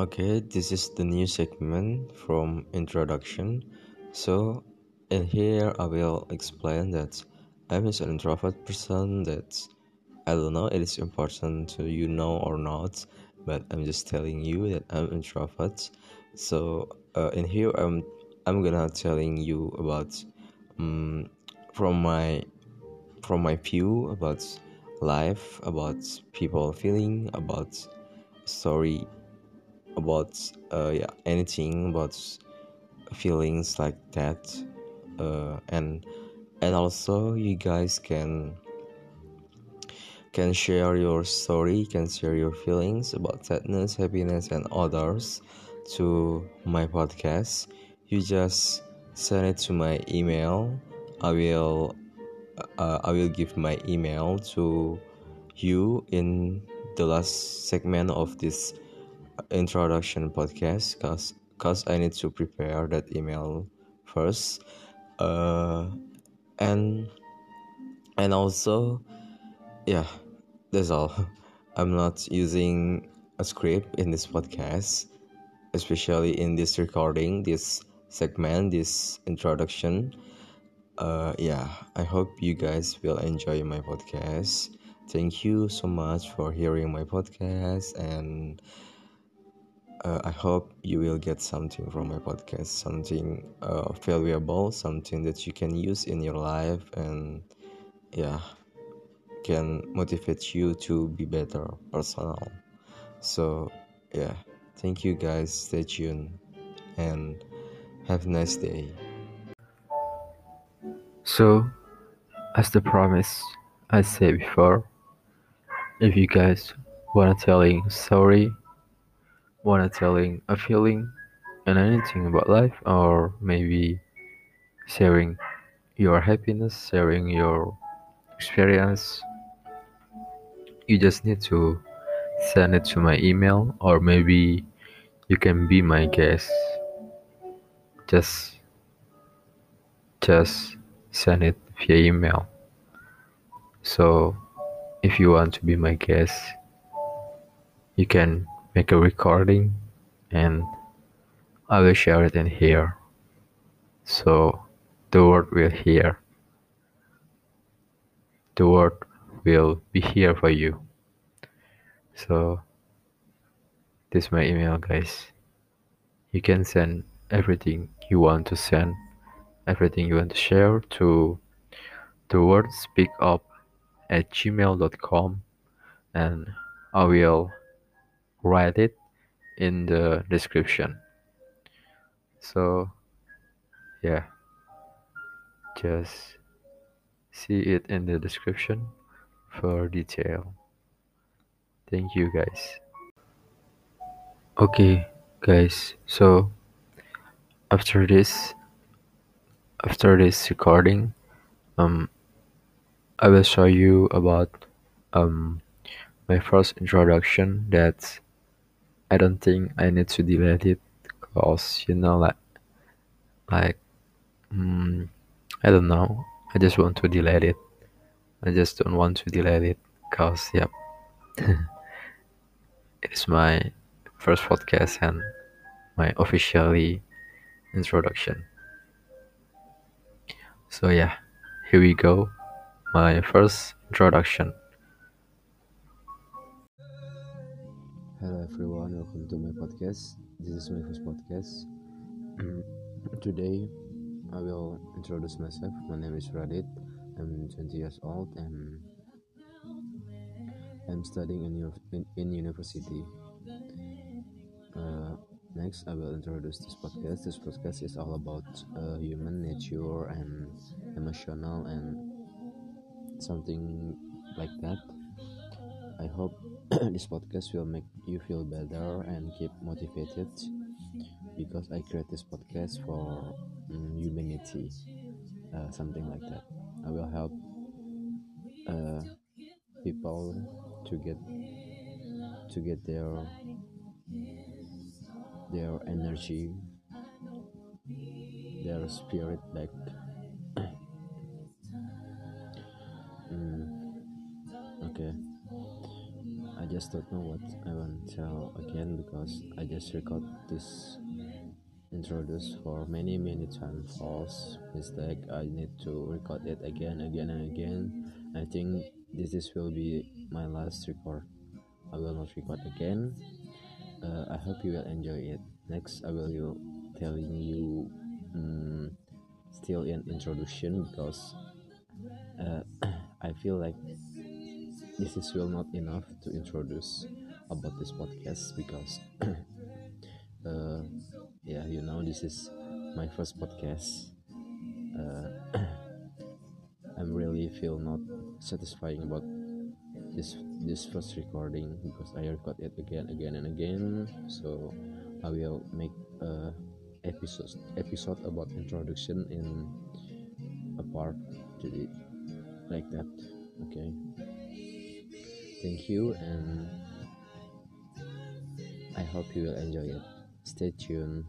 Okay, this is the new segment from introduction. So, in here, I will explain that I'm an introvert person that I don't know it is important to you know or not, but I'm just telling you that I'm introvert. So, uh, in here, I'm I'm gonna telling you about um, from my from my view about life, about people feeling, about story about uh, yeah anything about feelings like that uh, and and also you guys can can share your story can share your feelings about sadness happiness and others to my podcast. You just send it to my email. I will uh, i will give my email to you in the last segment of this introduction podcast cause cause I need to prepare that email first. Uh and and also yeah that's all. I'm not using a script in this podcast especially in this recording this segment this introduction. Uh yeah I hope you guys will enjoy my podcast. Thank you so much for hearing my podcast and uh, I hope you will get something from my podcast, something uh, valuable, something that you can use in your life, and yeah, can motivate you to be better personal. So yeah, thank you guys. Stay tuned and have a nice day. So, as the promise I said before, if you guys wanna telling a story, wanna telling a feeling and anything about life or maybe sharing your happiness, sharing your experience, you just need to send it to my email or maybe you can be my guest. Just just send it via email. So if you want to be my guest, you can make a recording and I will share it in here. So the world will hear. The world will be here for you. So this is my email guys. You can send everything you want to send, everything you want to share to the word speak up at gmail.com and I will write it in the description. So, yeah, just see it in the description for detail. Thank you, guys. Okay, guys, so after this, after this recording, um, I will show you about um my first introduction that I don't think I need to delete it because you know like like mm, I don't know. I just want to delete it. I just don't want to delete it because yep. It is my first podcast and my officially introduction. So yeah here we go. My first introduction Hello everyone, welcome to my podcast. This is my first podcast. Today, I will introduce myself. My name is Radit. I'm 20 years old and I'm studying in, in, in university. Uh, next, I will introduce this podcast. This podcast is all about uh, human nature and emotional and something like that. I hope this podcast will make you feel better and keep motivated because I create this podcast for um, humanity, uh, something like that. I will help uh, people to get to get their their energy, their spirit back. mm, okay. I just don't know what I want to tell again because I just record this introduce for many many times false mistake. I need to record it again again and again. I think this is will be my last record. I will not record again. Uh, I hope you will enjoy it. Next I will you telling you um, still in introduction because uh, I feel like this is will not enough to introduce about this podcast because uh, yeah you know this is my first podcast. Uh, i'm really feel not satisfying about this this first recording because i record it again again and again. So i will make a episode episode about introduction in a part jadi like that okay thank you and i hope you will enjoy it. Stay tuned